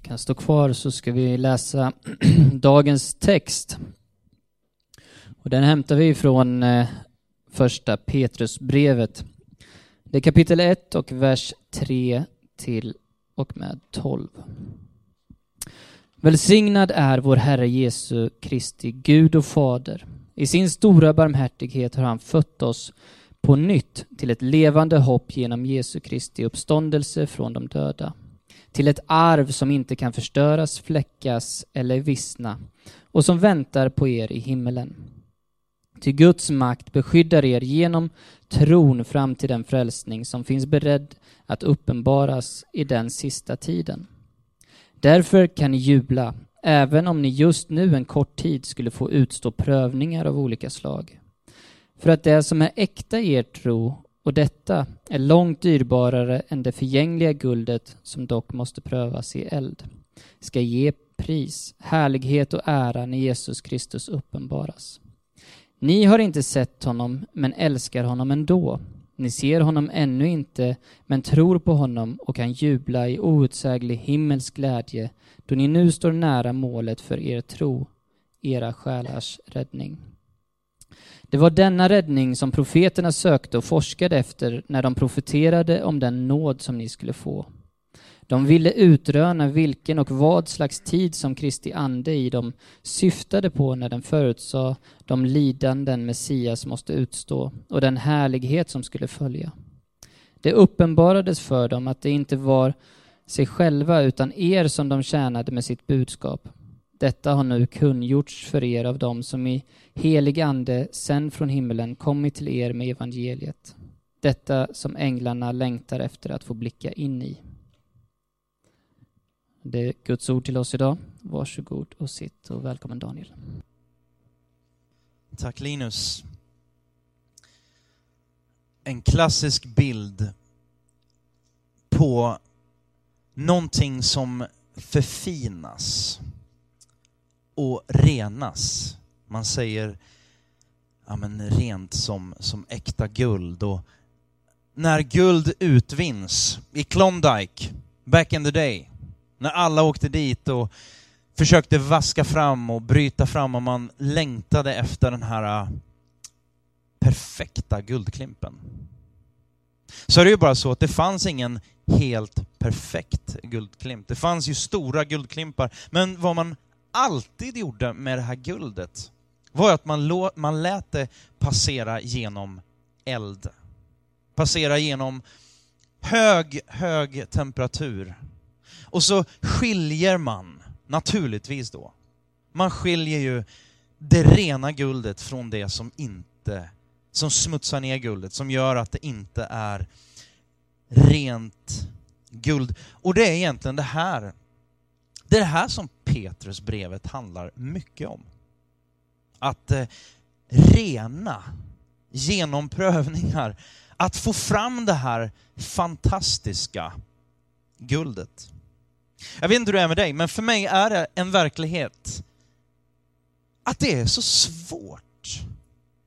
Ni kan stå kvar så ska vi läsa dagens text. Och den hämtar vi från eh, första Petrusbrevet. Det är kapitel 1 och vers 3 till och med 12. Välsignad är vår Herre Jesu Kristi Gud och Fader. I sin stora barmhärtighet har han fött oss på nytt till ett levande hopp genom Jesu Kristi uppståndelse från de döda. Till ett arv som inte kan förstöras, fläckas eller vissna och som väntar på er i himmelen. Till Guds makt beskyddar er genom tron fram till den frälsning som finns beredd att uppenbaras i den sista tiden. Därför kan ni jubla, även om ni just nu en kort tid skulle få utstå prövningar av olika slag. För att det som är äkta i er tro, och detta är långt dyrbarare än det förgängliga guldet som dock måste prövas i eld, ska ge pris, härlighet och ära när Jesus Kristus uppenbaras. Ni har inte sett honom, men älskar honom ändå. Ni ser honom ännu inte, men tror på honom och kan jubla i outsäglig himmelsk glädje då ni nu står nära målet för er tro, era själars räddning. Det var denna räddning som profeterna sökte och forskade efter när de profeterade om den nåd som ni skulle få. De ville utröna vilken och vad slags tid som Kristi ande i dem syftade på när den förutsade de lidanden Messias måste utstå och den härlighet som skulle följa. Det uppenbarades för dem att det inte var sig själva utan er som de tjänade med sitt budskap. Detta har nu kungjorts för er av dem som i helig ande sänd från himmelen kommit till er med evangeliet. Detta som änglarna längtar efter att få blicka in i. Det är Guds ord till oss idag. Varsågod och sitt och välkommen Daniel. Tack Linus. En klassisk bild på någonting som förfinas och renas. Man säger ja, men rent som, som äkta guld. Och när guld utvinns i Klondike, back in the day, när alla åkte dit och försökte vaska fram och bryta fram och man längtade efter den här äh, perfekta guldklimpen. Så är det ju bara så att det fanns ingen helt perfekt guldklimp. Det fanns ju stora guldklimpar, men vad man alltid gjorde med det här guldet var att man, man lät det passera genom eld. Passera genom hög, hög temperatur. Och så skiljer man, naturligtvis då, man skiljer ju det rena guldet från det som inte, som smutsar ner guldet, som gör att det inte är rent guld. Och det är egentligen det här, det är det här som Petrusbrevet handlar mycket om. Att eh, rena genom prövningar, att få fram det här fantastiska guldet. Jag vet inte hur det är med dig, men för mig är det en verklighet att det är så svårt.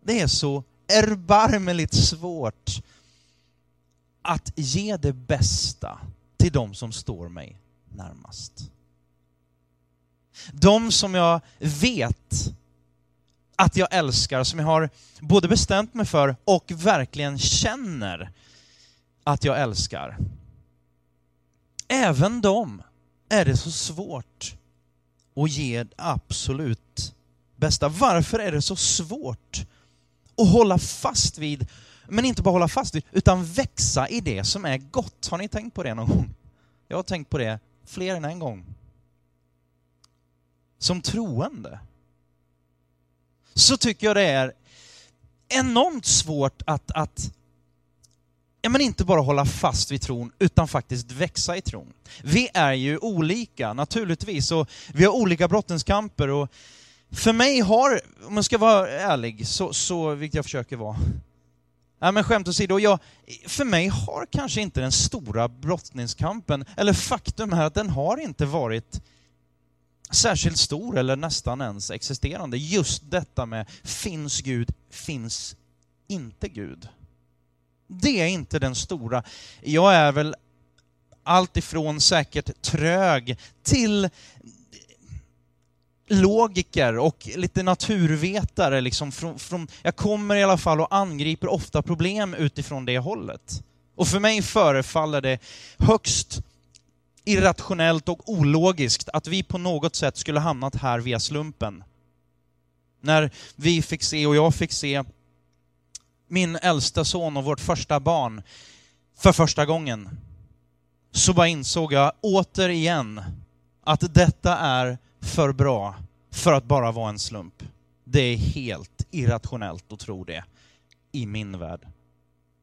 Det är så erbarmligt svårt att ge det bästa till de som står mig närmast. De som jag vet att jag älskar, som jag har både bestämt mig för och verkligen känner att jag älskar. Även dem är det så svårt att ge det absolut bästa. Varför är det så svårt att hålla fast vid, men inte bara hålla fast vid, utan växa i det som är gott? Har ni tänkt på det någon gång? Jag har tänkt på det fler än en gång. Som troende så tycker jag det är enormt svårt att, att ja, men inte bara hålla fast vid tron, utan faktiskt växa i tron. Vi är ju olika, naturligtvis, och vi har olika brottenskamper. Och för mig har, om jag ska vara ärlig, så, så vilket jag försöker vara, Ja, men skämt åsido, jag, för mig har kanske inte den stora brottningskampen, eller faktum är att den har inte varit särskilt stor eller nästan ens existerande. Just detta med finns Gud, finns inte Gud. Det är inte den stora. Jag är väl allt ifrån säkert trög till logiker och lite naturvetare. Liksom från, från, jag kommer i alla fall och angriper ofta problem utifrån det hållet. Och för mig förefaller det högst irrationellt och ologiskt att vi på något sätt skulle hamnat här via slumpen. När vi fick se, och jag fick se, min äldsta son och vårt första barn för första gången, så bara insåg jag återigen att detta är för bra för att bara vara en slump. Det är helt irrationellt att tro det i min värld.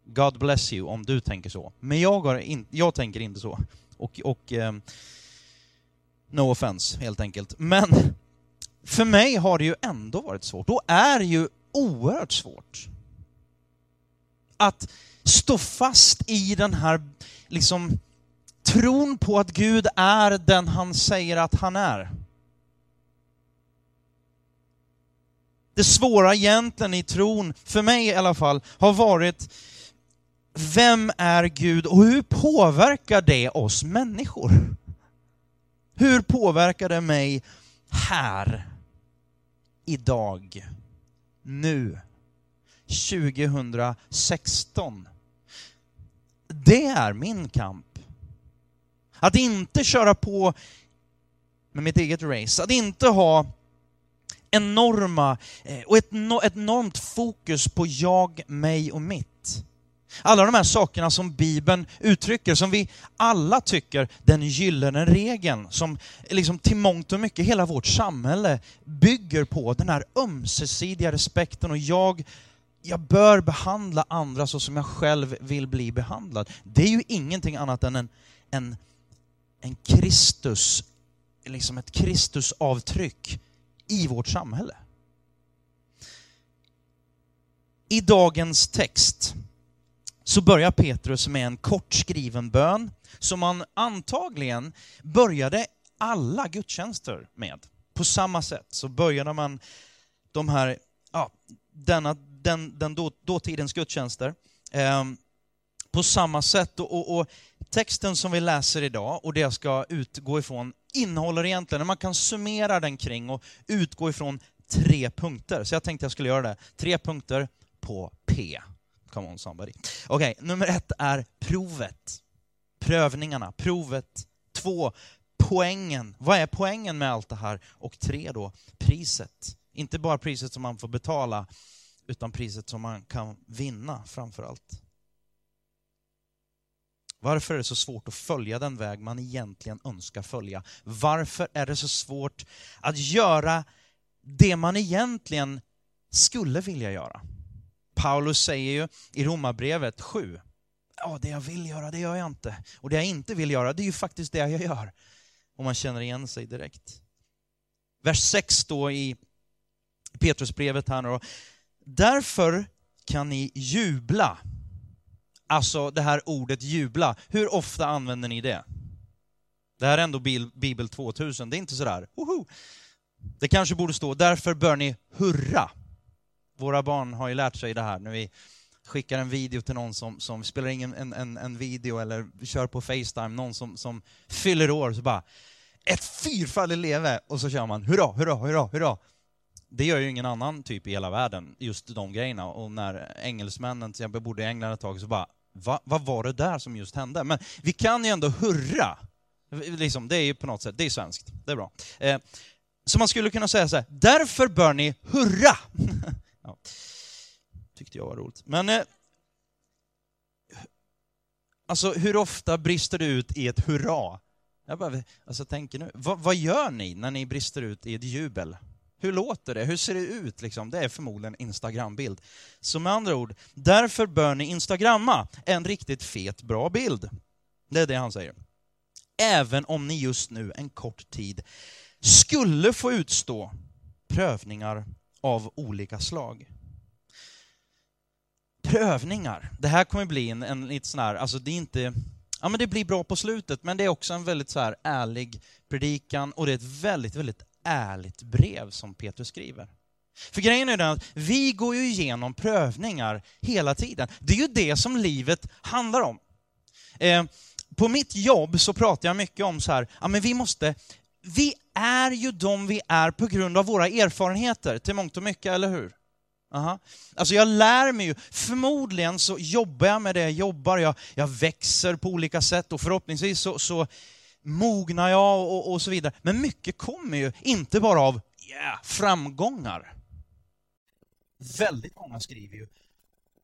God bless you om du tänker så. Men jag, har in, jag tänker inte så. Och, och eh, no offense, helt enkelt. Men för mig har det ju ändå varit svårt, och är ju oerhört svårt, att stå fast i den här liksom tron på att Gud är den han säger att han är. Det svåra egentligen i tron, för mig i alla fall, har varit vem är Gud och hur påverkar det oss människor? Hur påverkar det mig här, idag, nu, 2016? Det är min kamp. Att inte köra på med mitt eget race, att inte ha enorma eh, och ett enormt fokus på jag, mig och mitt. Alla de här sakerna som Bibeln uttrycker, som vi alla tycker den gyllene regeln, som liksom till mångt och mycket hela vårt samhälle bygger på, den här ömsesidiga respekten och jag, jag bör behandla andra så som jag själv vill bli behandlad. Det är ju ingenting annat än en, en, en Kristus, liksom ett Kristusavtryck i vårt samhälle. I dagens text så börjar Petrus med en kort skriven bön som man antagligen började alla gudstjänster med. På samma sätt så började man de här, ja, denna, den, den då, dåtidens gudstjänster eh, på samma sätt. Och, och, och, texten som vi läser idag och det jag ska utgå ifrån innehåller egentligen, man kan summera den kring och utgå ifrån tre punkter. Så jag tänkte jag skulle göra det. Tre punkter på P. Come on somebody. Okej, okay, nummer ett är provet. Prövningarna, provet. Två, poängen. Vad är poängen med allt det här? Och tre då, priset. Inte bara priset som man får betala, utan priset som man kan vinna framför allt. Varför är det så svårt att följa den väg man egentligen önskar följa? Varför är det så svårt att göra det man egentligen skulle vilja göra? Paulus säger ju i Romarbrevet 7, ja det jag vill göra det gör jag inte. Och det jag inte vill göra det är ju faktiskt det jag gör. Och man känner igen sig direkt. Vers 6 då i Petrusbrevet här då. Därför kan ni jubla Alltså det här ordet jubla, hur ofta använder ni det? Det här är ändå Bibel 2000, det är inte sådär, woho! Det kanske borde stå, därför bör ni hurra. Våra barn har ju lärt sig det här när vi skickar en video till någon som, som spelar in en, en, en video eller kör på Facetime, någon som, som fyller år, så bara ett fyrfaldigt leve och så kör man hurra, hurra, hurra, hurra. Det gör ju ingen annan typ i hela världen, just de grejerna. Och när engelsmännen, till exempel, bodde i England ett tag, så bara Va, vad var det där som just hände? Men vi kan ju ändå hurra. Liksom, det är ju på något sätt, det är svenskt. Det är bra. Eh, så man skulle kunna säga så här, därför bör ni hurra! ja, tyckte jag var roligt. Men eh, alltså hur ofta brister du ut i ett hurra? Jag bara, alltså tänker nu, vad, vad gör ni när ni brister ut i ett jubel? Hur låter det? Hur ser det ut? Liksom? Det är förmodligen en Instagram-bild. Så med andra ord, därför bör ni instagramma en riktigt fet, bra bild. Det är det han säger. Även om ni just nu en kort tid skulle få utstå prövningar av olika slag. Prövningar. Det här kommer bli en, en lite sån här, alltså det är inte, ja men det blir bra på slutet, men det är också en väldigt så här ärlig predikan och det är ett väldigt, väldigt ärligt brev som Petrus skriver. För grejen är den att vi går ju igenom prövningar hela tiden. Det är ju det som livet handlar om. Eh, på mitt jobb så pratar jag mycket om så här, ja men vi måste, vi är ju de vi är på grund av våra erfarenheter till mångt och mycket, eller hur? Aha. Alltså jag lär mig ju, förmodligen så jobbar jag med det jag jobbar, jag, jag växer på olika sätt och förhoppningsvis så, så mognar jag och, och, så vidare. Men mycket kommer ju inte bara av yeah, framgångar. Väldigt många skriver ju,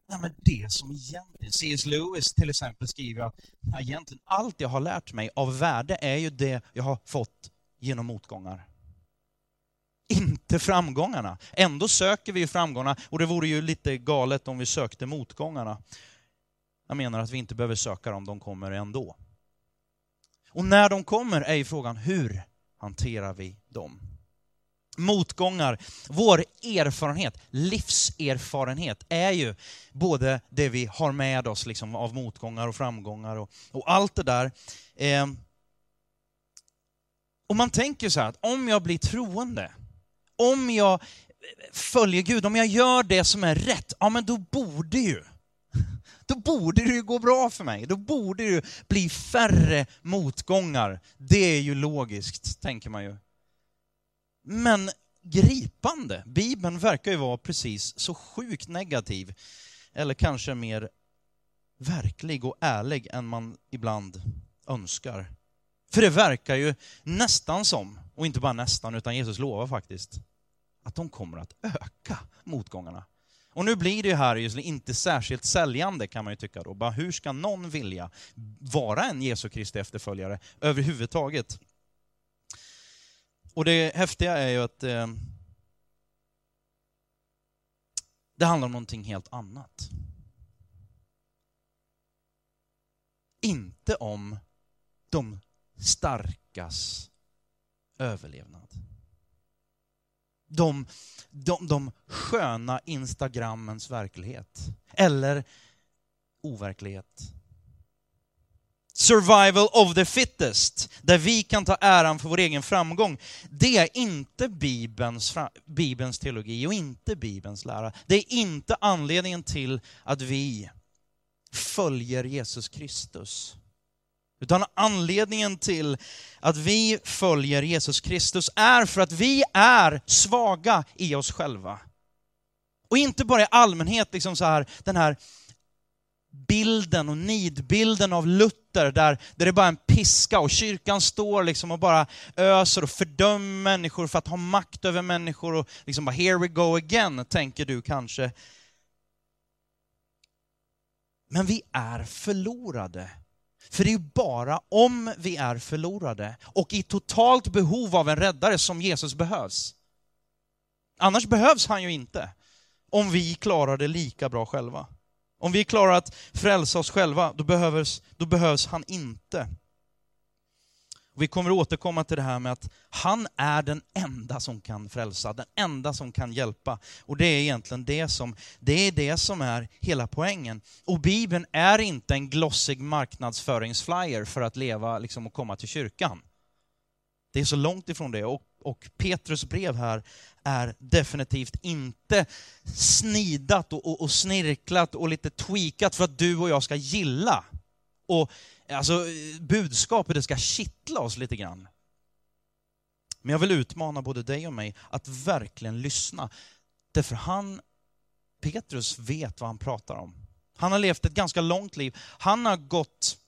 nej men det som egentligen, C.S. Lewis till exempel skriver att egentligen allt jag har lärt mig av värde är ju det jag har fått genom motgångar inte framgångarna. Ändå söker vi ju framgångarna och det vore ju lite galet om vi sökte motgångarna. Jag menar att vi inte behöver söka dem, de kommer ändå. Och när de kommer är ju frågan, hur hanterar vi dem? Motgångar, vår erfarenhet, livserfarenhet, är ju både det vi har med oss liksom, av motgångar och framgångar och, och allt det där. Eh, och man tänker så här att om jag blir troende, om jag följer Gud, om jag gör det som är rätt, ja men då borde ju, då borde det ju gå bra för mig. Då borde det ju bli färre motgångar. Det är ju logiskt, tänker man ju. Men gripande, Bibeln verkar ju vara precis så sjukt negativ, eller kanske mer verklig och ärlig än man ibland önskar. För det verkar ju nästan som, och inte bara nästan, utan Jesus lovar faktiskt, att de kommer att öka motgångarna. Och nu blir det ju här just inte särskilt säljande kan man ju tycka då. Bara hur ska någon vilja vara en Jesu Kristi efterföljare överhuvudtaget? Och det häftiga är ju att eh, det handlar om någonting helt annat. Inte om de starkas överlevnad. De, de, de sköna Instagrammens verklighet. Eller overklighet. Survival of the fittest, där vi kan ta äran för vår egen framgång. Det är inte Bibelns, Bibelns teologi och inte Bibelns lära. Det är inte anledningen till att vi följer Jesus Kristus. Utan anledningen till att vi följer Jesus Kristus är för att vi är svaga i oss själva. Och inte bara i allmänhet, liksom så här, den här bilden och nidbilden av Luther där, där det bara är en piska och kyrkan står liksom och bara öser och fördömer människor för att ha makt över människor och liksom bara here we go again, tänker du kanske. Men vi är förlorade för det är ju bara om vi är förlorade och i totalt behov av en räddare som Jesus behövs. Annars behövs han ju inte. Om vi klarar det lika bra själva. Om vi klarar att frälsa oss själva, då behövs, då behövs han inte. Och vi kommer återkomma till det här med att han är den enda som kan frälsa, den enda som kan hjälpa. Och det är egentligen det som, det är, det som är hela poängen. Och Bibeln är inte en glossig marknadsföringsflyer för att leva liksom, och komma till kyrkan. Det är så långt ifrån det. Och, och Petrus brev här är definitivt inte snidat och, och, och snirklat och lite tweakat för att du och jag ska gilla. Och alltså, budskapet det ska kittla oss lite grann. Men jag vill utmana både dig och mig att verkligen lyssna. Därför han, Petrus vet vad han pratar om. Han har levt ett ganska långt liv. Han har gått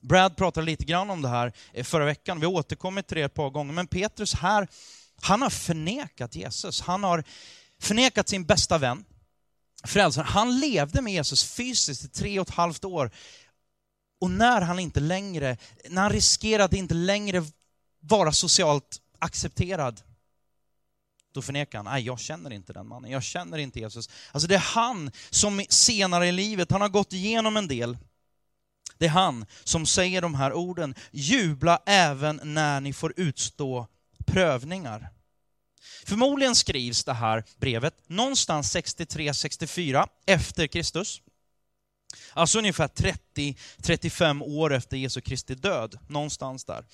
Brad pratade lite grann om det här förra veckan, vi har återkommit till det ett par gånger, men Petrus här, han har förnekat Jesus. Han har förnekat sin bästa vän, frälsaren. Han levde med Jesus fysiskt i tre och ett halvt år och när han inte längre, när han riskerar att inte längre vara socialt accepterad, då förnekar han, nej jag känner inte den mannen, jag känner inte Jesus. Alltså det är han som senare i livet, han har gått igenom en del, det är han som säger de här orden, jubla även när ni får utstå prövningar. Förmodligen skrivs det här brevet någonstans 63-64 efter Kristus. Alltså ungefär 30-35 år efter Jesu Kristi död, någonstans där.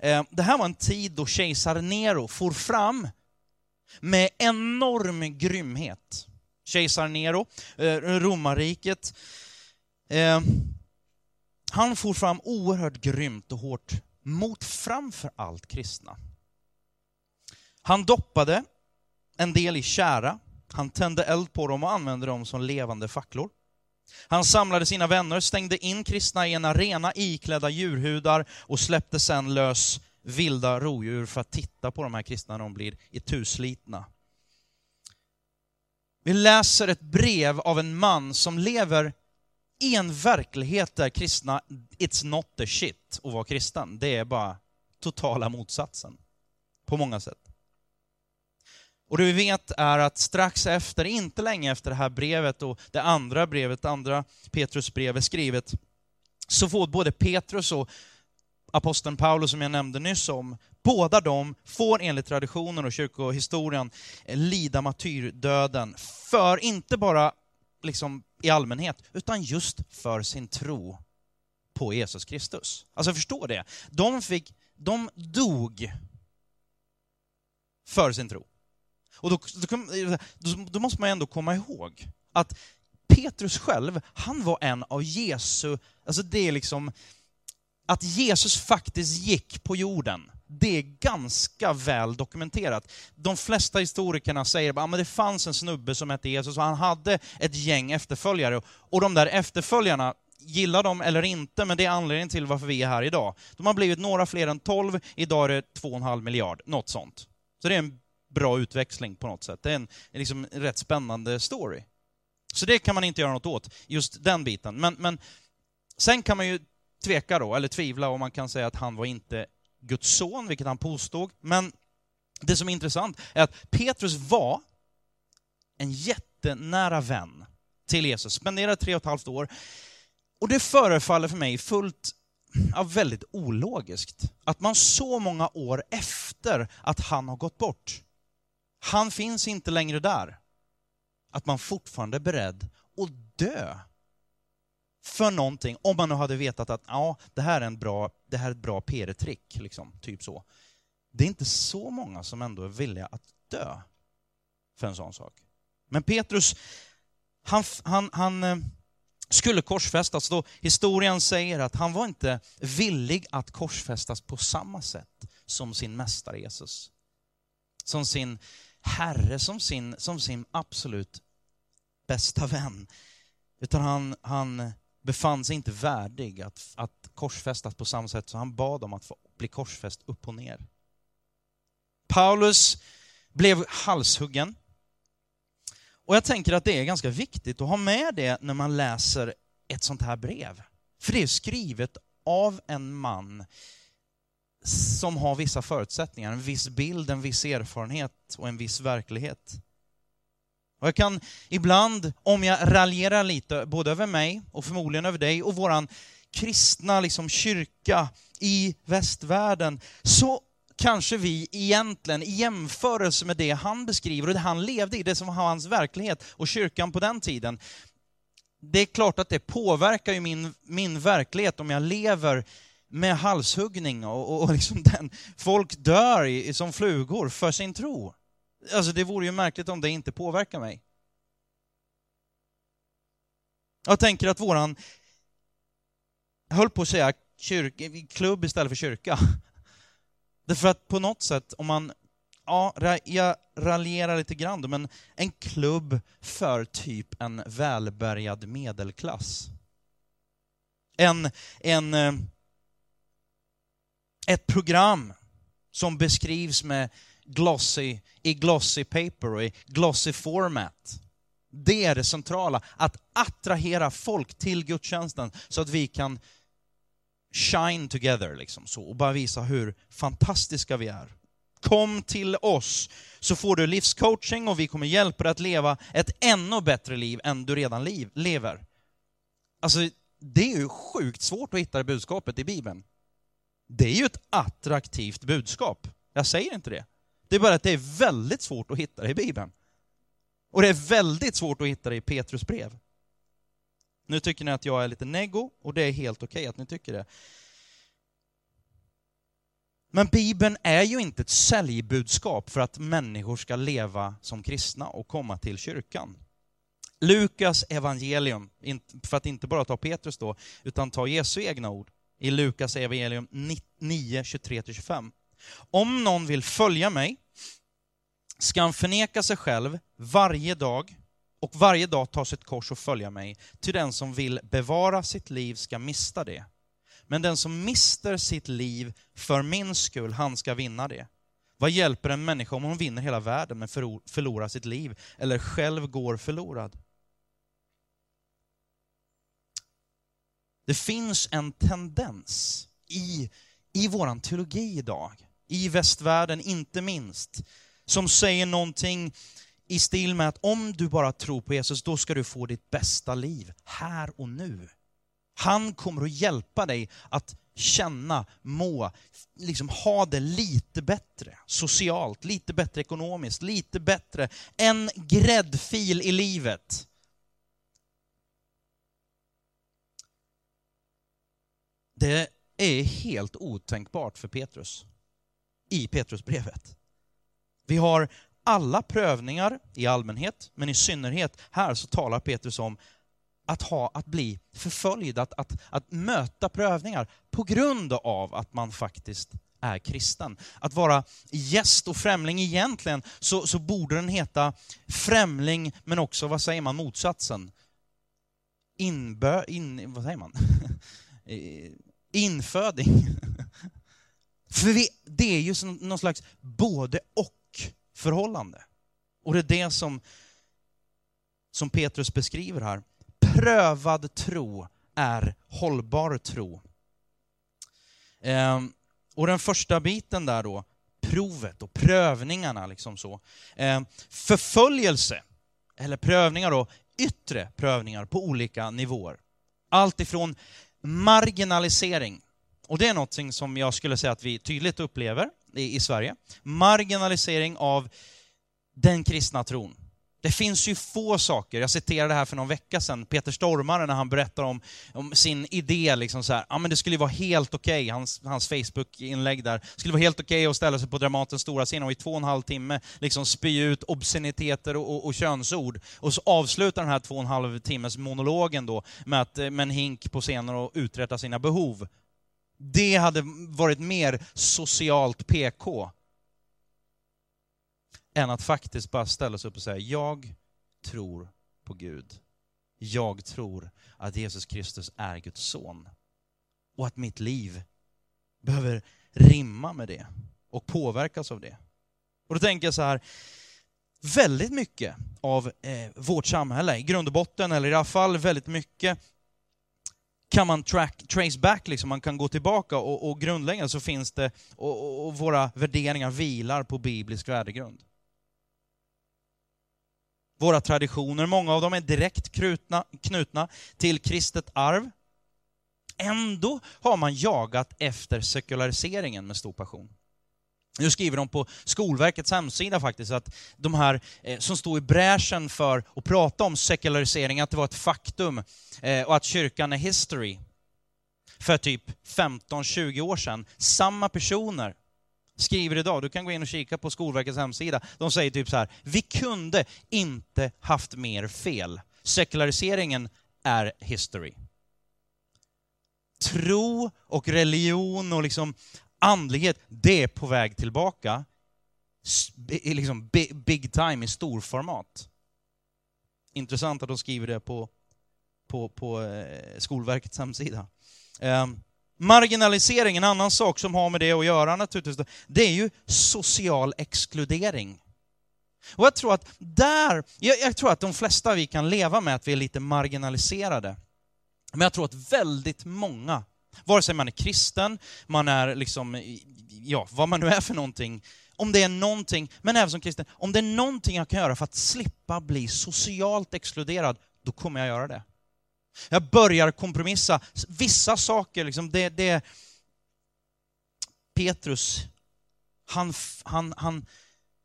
Eh, det här var en tid då kejsar Nero for fram med enorm grymhet. Kejsar Nero, eh, romarriket, eh, han for fram oerhört grymt och hårt mot framför allt kristna. Han doppade en del i kära, han tände eld på dem och använde dem som levande facklor. Han samlade sina vänner, stängde in kristna i en arena iklädda djurhudar och släppte sen lös vilda rovdjur för att titta på de här kristna när de blir ituslitna. Vi läser ett brev av en man som lever i en verklighet där kristna, it's not the shit att vara kristen. Det är bara totala motsatsen. På många sätt. Och det vi vet är att strax efter, inte länge efter det här brevet och det andra brevet, det andra Petrus brev är skrivet, så får både Petrus och aposteln Paulus som jag nämnde nyss om, båda de får enligt traditionen och kyrkohistorien lida martyrdöden för inte bara liksom i allmänhet, utan just för sin tro på Jesus Kristus. Alltså förstå det. De, fick, de dog för sin tro. Och då, eh, då, då måste man ändå komma ihåg att Petrus själv, han var en av Jesu, alltså det är liksom, att Jesus faktiskt gick på jorden, det är ganska väl dokumenterat. De flesta historikerna säger att ah, det fanns en snubbe som hette Jesus och han hade ett gäng efterföljare. Och de där efterföljarna, gillar dem eller inte, men det är anledningen till varför vi är här idag. De har blivit några fler än 12, idag är det 2,5 miljard, något sånt. Så det är en bra utväxling på något sätt. Det är en, en liksom rätt spännande story. Så det kan man inte göra något åt, just den biten. Men, men sen kan man ju tveka då, eller tvivla, om man kan säga att han var inte Guds son, vilket han påstod. Men det som är intressant är att Petrus var en jättenära vän till Jesus, spenderade tre och ett halvt år. Och det förefaller för mig fullt ja, väldigt ologiskt att man så många år efter att han har gått bort, han finns inte längre där, att man fortfarande är beredd att dö för någonting, om man nu hade vetat att ja, det här är, en bra, det här är ett bra PR-trick, liksom, typ så. Det är inte så många som ändå är villiga att dö för en sån sak. Men Petrus, han, han, han eh, skulle korsfästas. Då historien säger att han var inte villig att korsfästas på samma sätt som sin mästare Jesus. Som sin herre, som sin, som sin absolut bästa vän. Utan han, han befann sig inte värdig att, att korsfästas på samma sätt, så han bad om att få bli korsfäst upp och ner. Paulus blev halshuggen. Och jag tänker att det är ganska viktigt att ha med det när man läser ett sånt här brev. För det är skrivet av en man som har vissa förutsättningar, en viss bild, en viss erfarenhet och en viss verklighet. Och jag kan ibland, om jag raljerar lite, både över mig och förmodligen över dig och våran kristna liksom, kyrka i västvärlden, så kanske vi egentligen, i jämförelse med det han beskriver och det han levde i, det som var hans verklighet och kyrkan på den tiden, det är klart att det påverkar ju min, min verklighet om jag lever med halshuggning och, och, och liksom den, folk dör i, som flugor för sin tro. Alltså det vore ju märkligt om det inte påverkar mig. Jag tänker att våran, jag höll på att säga kyrk, klubb istället för kyrka. Därför att på något sätt, om man, ja, jag raljerar lite grann då, men en klubb för typ en välbärgad medelklass. En, en, eh, ett program som beskrivs med glossy, i glossy paper och i glossy format. Det är det centrala, att attrahera folk till gudstjänsten så att vi kan shine together liksom så och bara visa hur fantastiska vi är. Kom till oss så får du livscoaching och vi kommer hjälpa dig att leva ett ännu bättre liv än du redan liv, lever. Alltså, det är ju sjukt svårt att hitta det budskapet i Bibeln. Det är ju ett attraktivt budskap. Jag säger inte det. Det är bara att det är väldigt svårt att hitta det i Bibeln. Och det är väldigt svårt att hitta det i Petrus brev. Nu tycker ni att jag är lite nego, och det är helt okej okay att ni tycker det. Men Bibeln är ju inte ett säljbudskap för att människor ska leva som kristna och komma till kyrkan. Lukas evangelium, för att inte bara ta Petrus då, utan ta Jesu egna ord i Lukas evangelium 9, 23-25. Om någon vill följa mig ska han förneka sig själv varje dag och varje dag ta sitt kors och följa mig. Till den som vill bevara sitt liv ska mista det. Men den som mister sitt liv för min skull, han ska vinna det. Vad hjälper en människa om hon vinner hela världen men förlorar sitt liv eller själv går förlorad? Det finns en tendens i, i vår teologi idag, i västvärlden inte minst, som säger någonting i stil med att om du bara tror på Jesus, då ska du få ditt bästa liv här och nu. Han kommer att hjälpa dig att känna, må, liksom ha det lite bättre socialt, lite bättre ekonomiskt, lite bättre. En gräddfil i livet. Det är helt otänkbart för Petrus i Petrusbrevet. Vi har alla prövningar i allmänhet, men i synnerhet här så talar Petrus om att, ha, att bli förföljd, att, att, att möta prövningar på grund av att man faktiskt är kristen. Att vara gäst och främling egentligen, så, så borde den heta främling, men också, vad säger man, motsatsen? Inbö... In, vad säger man? Eh, inföding. För vi, det är ju som någon slags både och förhållande. Och det är det som, som Petrus beskriver här prövad tro är hållbar tro. Ehm, och den första biten där då, provet och prövningarna liksom så. Ehm, förföljelse, eller prövningar då, yttre prövningar på olika nivåer. Allt ifrån marginalisering, och det är någonting som jag skulle säga att vi tydligt upplever i, i Sverige. Marginalisering av den kristna tron. Det finns ju få saker, jag citerade det här för någon vecka sedan, Peter Stormare när han berättar om, om sin idé, liksom så här, ja men det skulle vara helt okej, okay, hans, hans Facebook-inlägg där, skulle vara helt okej okay att ställa sig på Dramatens stora scen och i två och en halv timme liksom spy ut obsceniteter och, och, och könsord. Och så avslutar den här två och en halv timmes monologen då med, att, med en hink på scenen och uträtta sina behov. Det hade varit mer socialt PK än att faktiskt bara ställa sig upp och säga, jag tror på Gud. Jag tror att Jesus Kristus är Guds son. Och att mitt liv behöver rimma med det och påverkas av det. Och då tänker jag så här, väldigt mycket av eh, vårt samhälle, i grund och botten, eller i alla fall väldigt mycket, kan man track, trace back, liksom, man kan gå tillbaka och, och grundläggande så finns det, och, och, och våra värderingar vilar på biblisk värdegrund. Våra traditioner, många av dem är direkt knutna, knutna till kristet arv. Ändå har man jagat efter sekulariseringen med stor passion. Nu skriver de på Skolverkets hemsida faktiskt att de här eh, som stod i bräschen för att prata om sekularisering, att det var ett faktum eh, och att kyrkan är history. För typ 15-20 år sedan, samma personer skriver idag, du kan gå in och kika på Skolverkets hemsida, de säger typ så här, vi kunde inte haft mer fel. Sekulariseringen är history. Tro och religion och liksom andlighet, det är på väg tillbaka. Liksom big time i storformat. Intressant att de skriver det på, på, på eh, Skolverkets hemsida. Um, Marginalisering, en annan sak som har med det att göra naturligtvis, det är ju social exkludering. Och jag tror att där, jag, jag, tror att de flesta vi kan leva med att vi är lite marginaliserade. Men jag tror att väldigt många, vare sig man är kristen, man är liksom, ja, vad man nu är för någonting, om det är någonting, men även som kristen, om det är någonting jag kan göra för att slippa bli socialt exkluderad, då kommer jag göra det. Jag börjar kompromissa. Vissa saker, liksom, det, det... Petrus, han, han, han,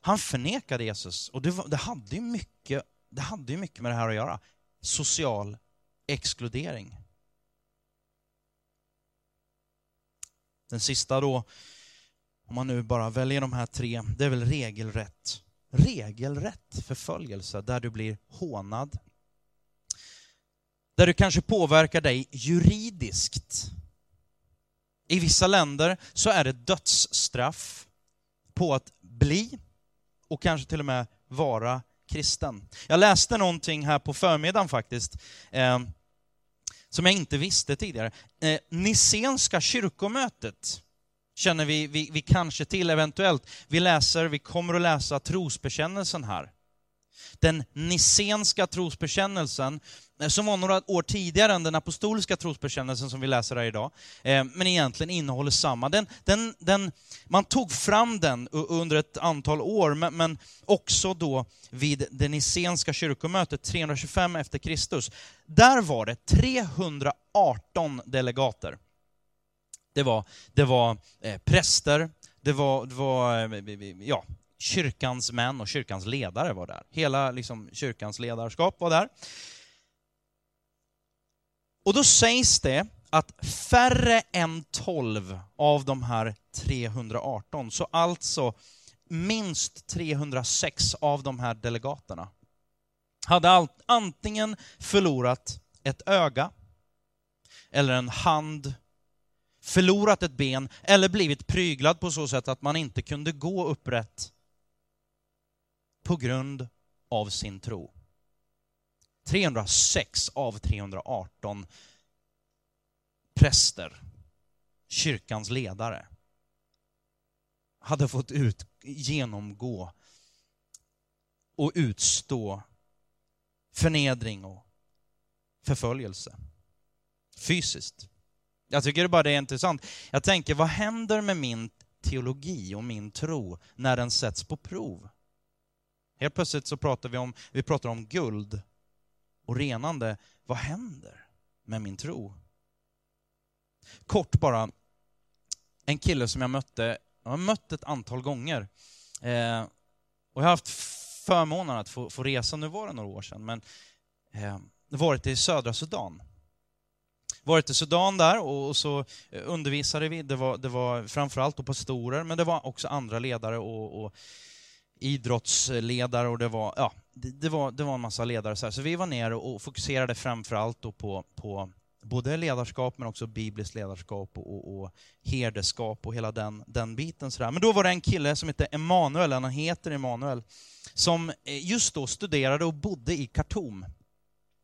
han förnekade Jesus. Och det, var, det, hade ju mycket, det hade ju mycket med det här att göra. Social exkludering. Den sista då, om man nu bara väljer de här tre, det är väl regelrätt. Regelrätt förföljelse där du blir hånad, där du kanske påverkar dig juridiskt. I vissa länder så är det dödsstraff på att bli och kanske till och med vara kristen. Jag läste någonting här på förmiddagen faktiskt, eh, som jag inte visste tidigare. Eh, Nicenska kyrkomötet känner vi, vi, vi kanske till eventuellt. Vi läser, vi kommer att läsa trosbekännelsen här. Den nissenska trosbekännelsen, eh, som var några år tidigare än den apostoliska trosbekännelsen som vi läser här idag, eh, men egentligen innehåller samma. Den, den, den, man tog fram den under ett antal år, men, men också då vid det nissenska kyrkomötet 325 efter Kristus. Där var det 318 delegater. Det var, det var eh, präster, det var, det var eh, ja, kyrkans män och kyrkans ledare var där. Hela liksom, kyrkans ledarskap var där. Och då sägs det att färre än 12 av de här 318, så alltså minst 306 av de här delegaterna, hade antingen förlorat ett öga, eller en hand, förlorat ett ben, eller blivit pryglad på så sätt att man inte kunde gå upprätt på grund av sin tro. 306 av 318 präster, kyrkans ledare, hade fått ut, genomgå och utstå förnedring och förföljelse. Fysiskt. Jag tycker bara det är intressant. Jag tänker, vad händer med min teologi och min tro när den sätts på prov? Helt plötsligt så pratar vi om, vi pratar om guld och renande. Vad händer med min tro? Kort bara, en kille som jag mötte, jag har mött ett antal gånger. Eh, och jag har haft förmånen att få, få resa, nu var det några år sedan, men eh, varit i södra Sudan. Varit i Sudan där och, och så eh, undervisade vi, det var, det var framförallt pastorer, men det var också andra ledare och, och idrottsledare och det var, ja, det, det, var, det var en massa ledare. Så, här. så vi var nere och fokuserade framförallt då på, på både ledarskap men också bibliskt ledarskap och, och, och herdeskap och hela den, den biten. Så där. Men då var det en kille som hette Emanuel, han heter Emanuel, som eh, just då studerade och bodde i Khartoum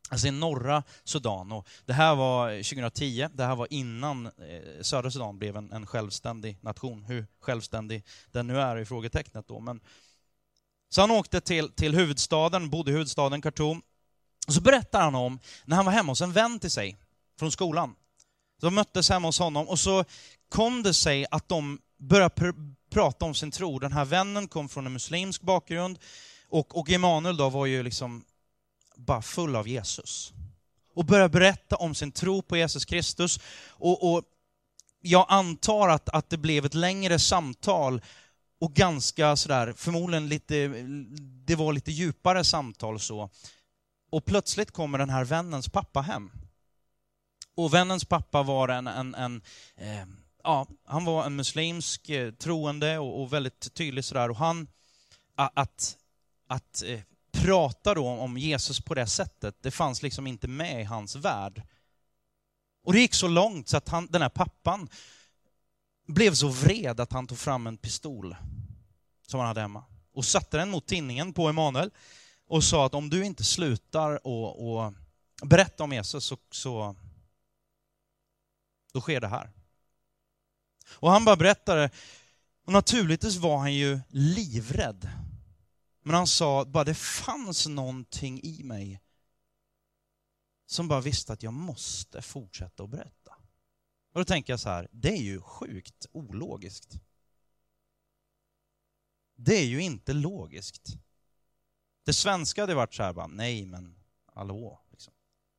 alltså i norra Sudan. Och det här var eh, 2010, det här var innan eh, södra Sudan blev en, en självständig nation. Hur självständig den nu är i frågetecknet då. Men så han åkte till, till huvudstaden, bodde i huvudstaden Khartoum. Och så berättar han om när han var hemma hos en vän till sig från skolan. De möttes hemma hos honom och så kom det sig att de började pr prata om sin tro. Den här vännen kom från en muslimsk bakgrund och, och Emanuel då var ju liksom bara full av Jesus. Och började berätta om sin tro på Jesus Kristus. Och, och jag antar att, att det blev ett längre samtal och ganska sådär, förmodligen lite, det var lite djupare samtal så. Och plötsligt kommer den här vännens pappa hem. Och vännens pappa var en, en, en eh, ja, han var en muslimsk eh, troende och, och, väldigt tydlig sådär. Och han, att, att eh, prata då om Jesus på det sättet, det fanns liksom inte med i hans värld. Och det gick så långt så att han, den här pappan blev så vred att han tog fram en pistol som han hade hemma och satte den mot tinningen på Emanuel och sa att om du inte slutar och, och berätta om Jesus så, så då sker det här. Och han bara berättade, och naturligtvis var han ju livrädd. Men han sa bara det fanns någonting i mig som bara visste att jag måste fortsätta att berätta. Och då tänker jag så här, det är ju sjukt ologiskt. Det är ju inte logiskt. Det svenska hade varit så här, bara, nej men hallå, liksom.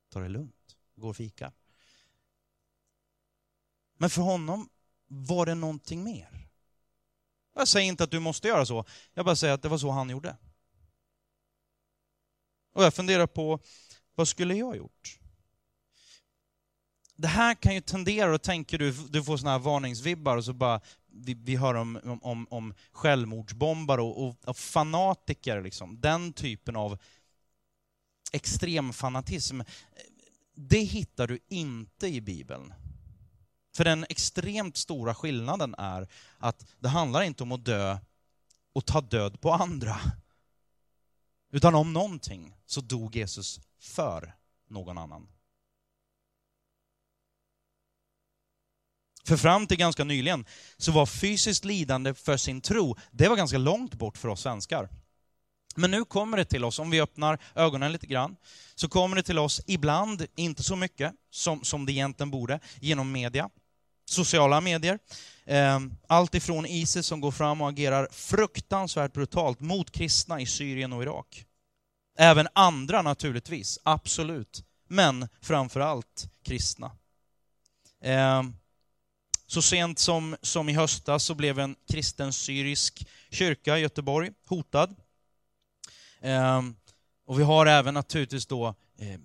ta det lugnt, gå och fika. Men för honom var det någonting mer. Jag säger inte att du måste göra så, jag bara säger att det var så han gjorde. Och jag funderar på, vad skulle jag gjort? det här kan ju tendera, och tänker du, du får såna här varningsvibbar och så bara, vi, vi hör om, om, om självmordsbombare och, och, och fanatiker, liksom. den typen av extremfanatism, det hittar du inte i Bibeln. För den extremt stora skillnaden är att det handlar inte om att dö och ta död på andra. Utan om någonting så dog Jesus för någon annan. För fram till ganska nyligen så var fysiskt lidande för sin tro, det var ganska långt bort för oss svenskar. Men nu kommer det till oss, om vi öppnar ögonen lite grann, så kommer det till oss ibland, inte så mycket som, som det egentligen borde, genom media, sociala medier. Ehm, allt ifrån Isis som går fram och agerar fruktansvärt brutalt mot kristna i Syrien och Irak. Även andra naturligtvis, absolut. Men framför allt kristna. Eh, så sent som, som i höstas så blev en kristen syrisk kyrka i Göteborg hotad. Ehm, och vi har även naturligtvis då eh,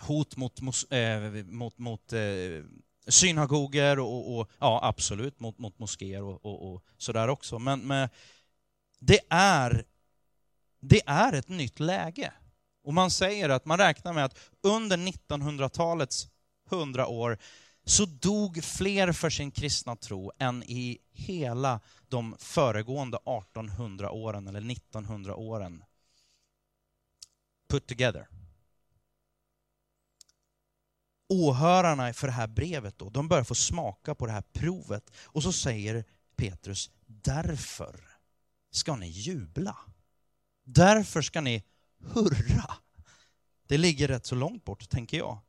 hot mot, mos, eh, mot, mot eh, synagoger och, och, ja absolut mot, mot moskéer och, och, och sådär också. Men, men det, är, det är ett nytt läge. Och man säger att man räknar med att under 1900-talets 100 år så dog fler för sin kristna tro än i hela de föregående 1800 åren eller 1900 åren put together. Åhörarna för det här brevet då, de börjar få smaka på det här provet och så säger Petrus, därför ska ni jubla. Därför ska ni hurra. Det ligger rätt så långt bort, tänker jag.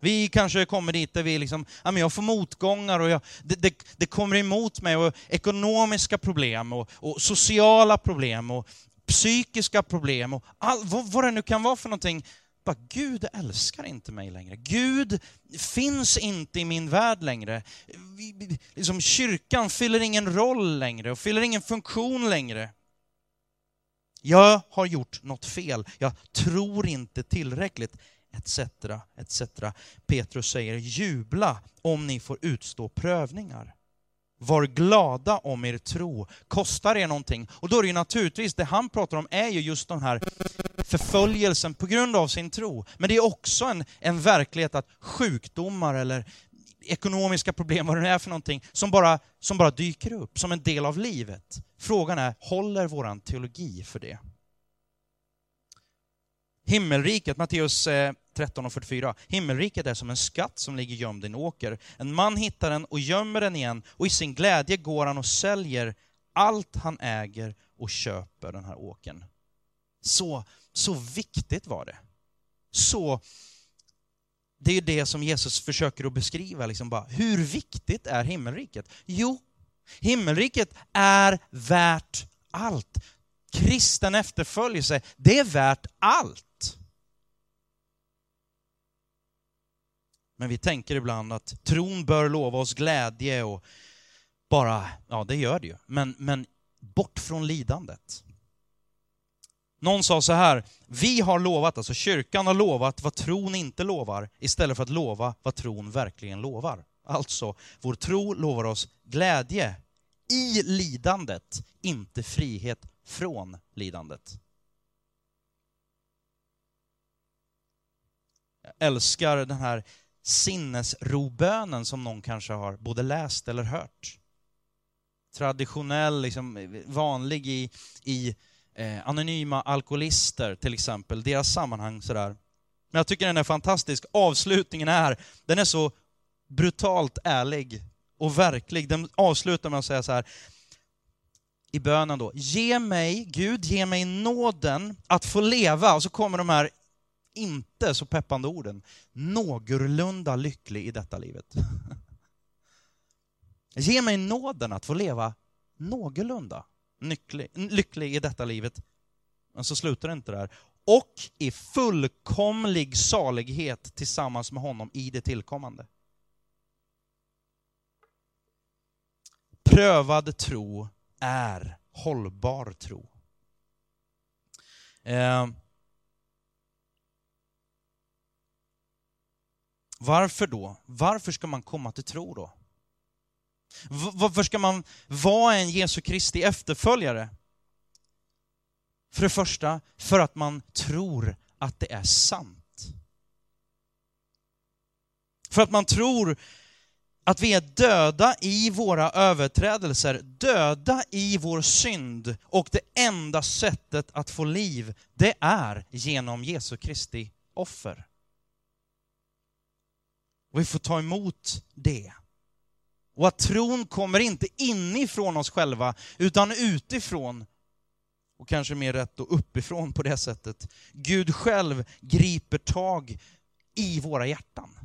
Vi kanske kommer dit där vi liksom, ja men jag får motgångar och jag, det, det, det kommer emot mig och ekonomiska problem och, och sociala problem och psykiska problem och all, vad, vad det nu kan vara för någonting. Bara, Gud älskar inte mig längre. Gud finns inte i min värld längre. Liksom, kyrkan fyller ingen roll längre och fyller ingen funktion längre. Jag har gjort något fel. Jag tror inte tillräckligt etc. etc. Petrus säger jubla om ni får utstå prövningar. Var glada om er tro. Kostar er någonting? Och då är det ju naturligtvis, det han pratar om är ju just den här förföljelsen på grund av sin tro. Men det är också en, en verklighet att sjukdomar eller ekonomiska problem, vad det nu är för någonting, som bara, som bara dyker upp som en del av livet. Frågan är, håller våran teologi för det? Himmelriket, Matteus eh, 13 och 44. Himmelriket är som en skatt som ligger gömd i en åker. En man hittar den och gömmer den igen och i sin glädje går han och säljer allt han äger och köper den här åkern. Så, så viktigt var det. Så, det är det som Jesus försöker att beskriva. Liksom bara, hur viktigt är himmelriket? Jo, himmelriket är värt allt. Kristen efterföljelse, det är värt allt. Men vi tänker ibland att tron bör lova oss glädje och bara, ja det gör det ju, men, men bort från lidandet. Någon sa så här, vi har lovat, alltså kyrkan har lovat vad tron inte lovar istället för att lova vad tron verkligen lovar. Alltså, vår tro lovar oss glädje i lidandet, inte frihet från lidandet. Jag älskar den här sinnesrobönen som någon kanske har både läst eller hört. Traditionell, liksom, vanlig i, i eh, anonyma alkoholister till exempel, deras sammanhang sådär. Men jag tycker den är fantastisk. Avslutningen är, den är så brutalt ärlig och verklig. Den avslutar med att säga så här, i bönen då, ge mig, Gud, ge mig nåden att få leva, och så kommer de här inte så peppande orden, någorlunda lycklig i detta livet. Ge mig nåden att få leva någorlunda lycklig, lycklig i detta livet. Men så slutar det inte där. Och i fullkomlig salighet tillsammans med honom i det tillkommande. Prövad tro är hållbar tro. Eh, Varför då? Varför ska man komma till tro då? Varför ska man vara en Jesu Kristi efterföljare? För det första, för att man tror att det är sant. För att man tror att vi är döda i våra överträdelser, döda i vår synd och det enda sättet att få liv, det är genom Jesu Kristi offer. Och vi får ta emot det. Och att tron kommer inte inifrån oss själva, utan utifrån. Och kanske mer rätt då uppifrån på det sättet. Gud själv griper tag i våra hjärtan.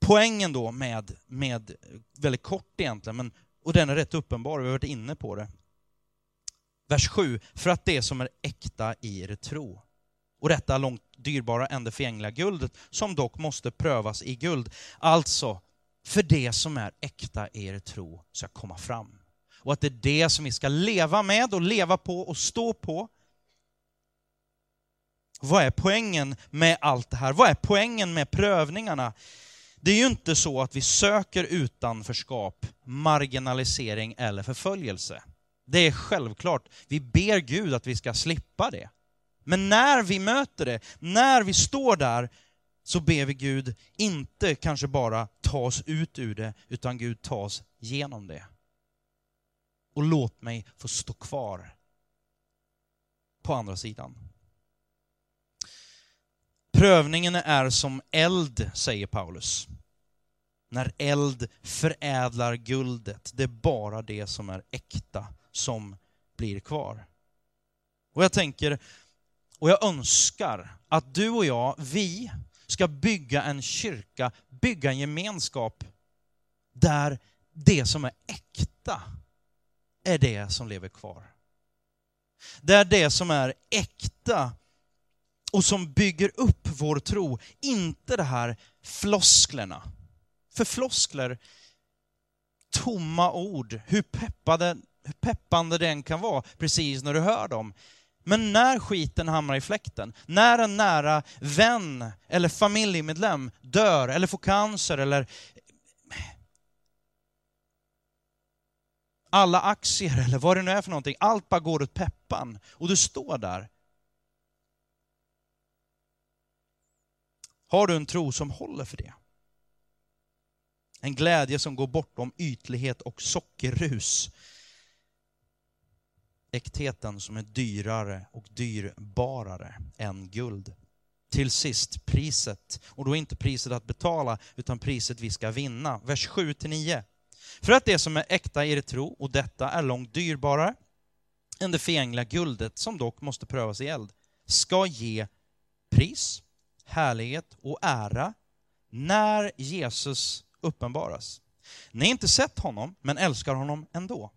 Poängen då med, med väldigt kort egentligen, men, och den är rätt uppenbar, vi har varit inne på det. Vers 7, för att det som är äkta i er tro och detta långt dyrbara än det förgängliga guldet, som dock måste prövas i guld. Alltså, för det som är äkta i er tro ska komma fram. Och att det är det som vi ska leva med och leva på och stå på. Vad är poängen med allt det här? Vad är poängen med prövningarna? Det är ju inte så att vi söker utanförskap, marginalisering eller förföljelse. Det är självklart. Vi ber Gud att vi ska slippa det. Men när vi möter det, när vi står där, så ber vi Gud inte kanske bara ta oss ut ur det, utan Gud ta oss genom det. Och låt mig få stå kvar på andra sidan. Prövningen är som eld, säger Paulus. När eld förädlar guldet, det är bara det som är äkta som blir kvar. Och jag tänker, och jag önskar att du och jag, vi, ska bygga en kyrka, bygga en gemenskap där det som är äkta är det som lever kvar. Där det som är äkta och som bygger upp vår tro, inte de här flosklerna. För floskler, tomma ord, hur, peppade, hur peppande den kan vara precis när du hör dem, men när skiten hamnar i fläkten, när en nära vän eller familjemedlem dör eller får cancer eller alla aktier eller vad det nu är för någonting, allt bara går åt peppan och du står där. Har du en tro som håller för det? En glädje som går bortom ytlighet och sockerrus äktheten som är dyrare och dyrbarare än guld. Till sist priset, och då inte priset att betala, utan priset vi ska vinna. Vers 7-9. För att det som är äkta i er tro, och detta är långt dyrbarare än det förgängliga guldet, som dock måste prövas i eld, ska ge pris, härlighet och ära när Jesus uppenbaras. Ni har inte sett honom, men älskar honom ändå.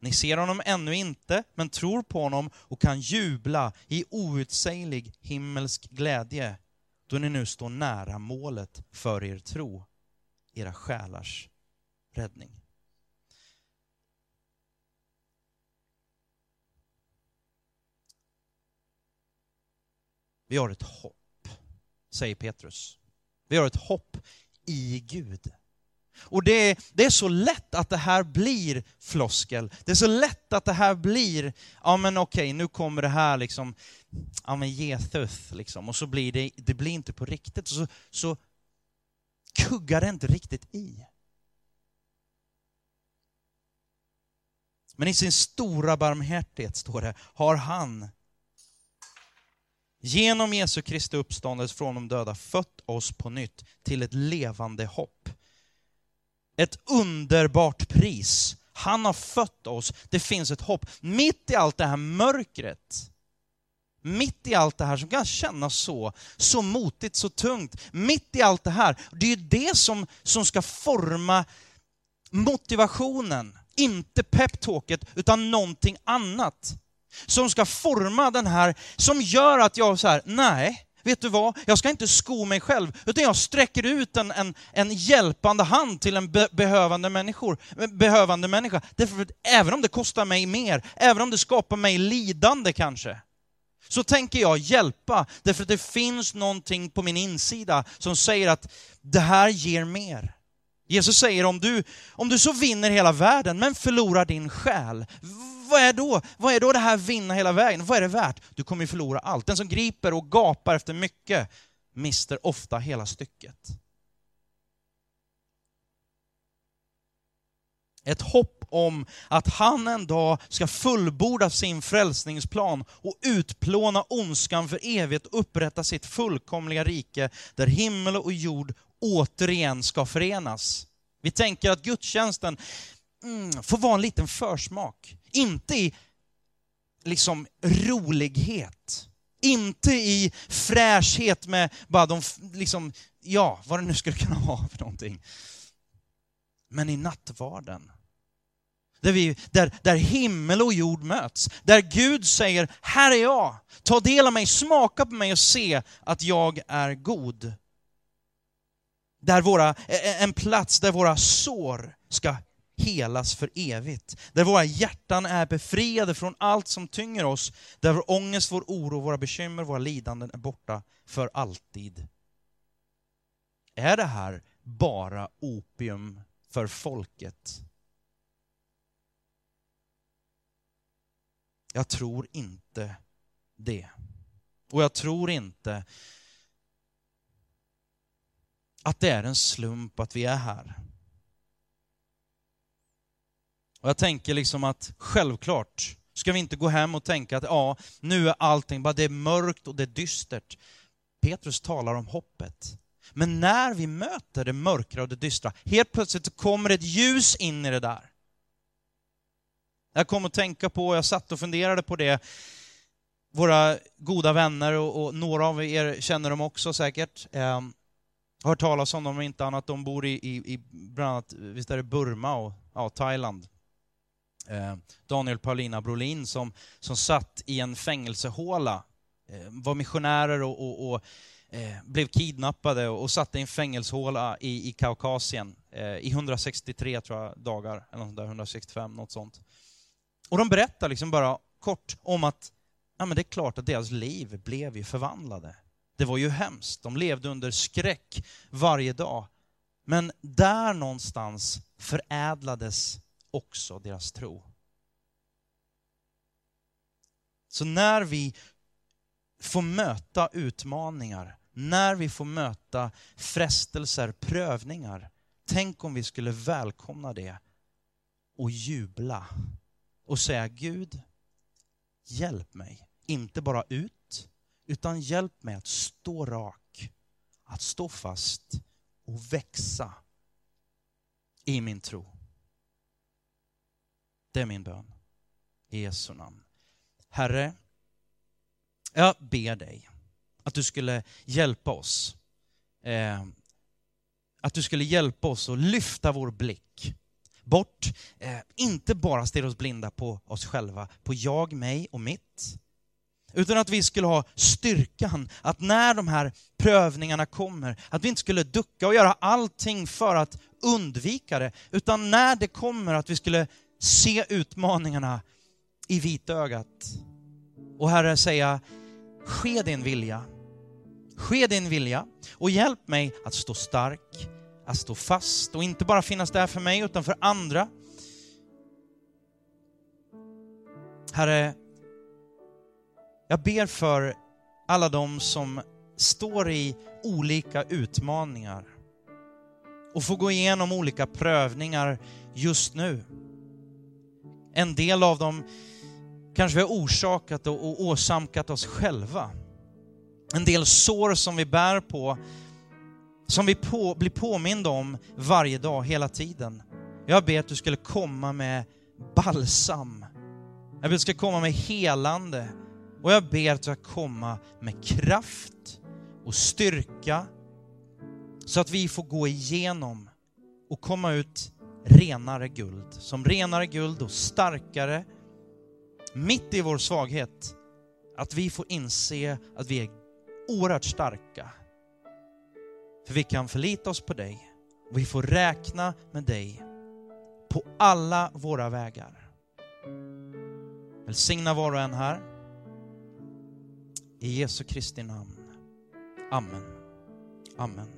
Ni ser honom ännu inte, men tror på honom och kan jubla i outsäglig himmelsk glädje, då ni nu står nära målet för er tro, era själars räddning. Vi har ett hopp, säger Petrus. Vi har ett hopp i Gud. Och det är, det är så lätt att det här blir floskel. Det är så lätt att det här blir, ja men okej, nu kommer det här liksom, ja men Jesus liksom, och så blir det, det blir inte på riktigt. Så, så kuggar det inte riktigt i. Men i sin stora barmhärtighet, står det, har han genom Jesu Kristi uppståndelse från de döda fött oss på nytt till ett levande hopp ett underbart pris. Han har fött oss. Det finns ett hopp. Mitt i allt det här mörkret, mitt i allt det här som kan kännas så, så motigt, så tungt, mitt i allt det här, det är ju det som, som ska forma motivationen. Inte peptalket, utan någonting annat. Som ska forma den här, som gör att jag så här, nej, vet du vad, jag ska inte sko mig själv, utan jag sträcker ut en, en, en hjälpande hand till en be, behövande, människor, behövande människa. Därför att även om det kostar mig mer, även om det skapar mig lidande kanske, så tänker jag hjälpa, därför att det finns någonting på min insida som säger att det här ger mer. Jesus säger om du, om du så vinner hela världen men förlorar din själ, vad är då? Vad är då det här vinna hela vägen? Vad är det värt? Du kommer ju förlora allt. Den som griper och gapar efter mycket mister ofta hela stycket. Ett hopp om att han en dag ska fullborda sin frälsningsplan och utplåna ondskan för evigt och upprätta sitt fullkomliga rike där himmel och jord återigen ska förenas. Vi tänker att gudstjänsten mm, får vara en liten försmak. Inte i liksom rolighet. Inte i fräschhet med bara de, liksom, ja, vad det nu skulle kunna vara för någonting. Men i nattvarden. Där, vi, där, där himmel och jord möts. Där Gud säger, här är jag. Ta del av mig, smaka på mig och se att jag är god. Där våra, e-, e-, en plats där våra sår ska helas för evigt. Där våra hjärtan är befriade från allt som tynger oss. Där vår ångest, vår oro, våra bekymmer, våra lidanden är borta för alltid. Är det här bara opium för folket? Jag tror inte det. Och jag tror inte att det är en slump att vi är här. Och jag tänker liksom att självklart ska vi inte gå hem och tänka att ja, nu är allting bara det är mörkt och det är dystert. Petrus talar om hoppet. Men när vi möter det mörkra och det dystra, helt plötsligt kommer ett ljus in i det där. Jag kom att tänka på, jag satt och funderade på det, våra goda vänner och, och några av er känner dem också säkert. Eh, har hört talas om dem, om inte annat. De bor i, i, i bland annat, visst är det Burma och ja, Thailand. Eh, Daniel Paulina Brolin som, som satt i en fängelsehåla, eh, var missionärer och, och, och eh, blev kidnappade och, och satt i en fängelsehåla i, i Kaukasien i 163 tror jag, dagar, eller något där, 165, något sånt. Och de berättar liksom bara kort om att ja, men det är klart att deras liv blev ju förvandlade. Det var ju hemskt. De levde under skräck varje dag. Men där någonstans förädlades också deras tro. Så när vi får möta utmaningar, när vi får möta frestelser, prövningar, tänk om vi skulle välkomna det och jubla och säga Gud, hjälp mig, inte bara ut, utan hjälp mig att stå rak, att stå fast och växa i min tro. Det är min bön. I Jesu namn. Herre, jag ber dig att du skulle hjälpa oss. Eh, att du skulle hjälpa oss att lyfta vår blick bort, eh, inte bara stirra oss blinda på oss själva, på jag, mig och mitt. Utan att vi skulle ha styrkan att när de här prövningarna kommer, att vi inte skulle ducka och göra allting för att undvika det, utan när det kommer att vi skulle se utmaningarna i vitögat. Och Herre säga, ske din vilja. Ske din vilja och hjälp mig att stå stark, att stå fast och inte bara finnas där för mig utan för andra. Herre, jag ber för alla de som står i olika utmaningar och får gå igenom olika prövningar just nu. En del av dem kanske vi har orsakat och åsamkat oss själva. En del sår som vi bär på som vi på, blir påminda om varje dag, hela tiden. Jag ber att du skulle komma med balsam. Jag ber att du ska komma med helande. Och jag ber att du ska komma med kraft och styrka så att vi får gå igenom och komma ut renare guld. Som renare guld och starkare. Mitt i vår svaghet, att vi får inse att vi är oerhört starka för vi kan förlita oss på dig. Vi får räkna med dig på alla våra vägar. Välsigna var och en här. I Jesu Kristi namn. Amen. Amen.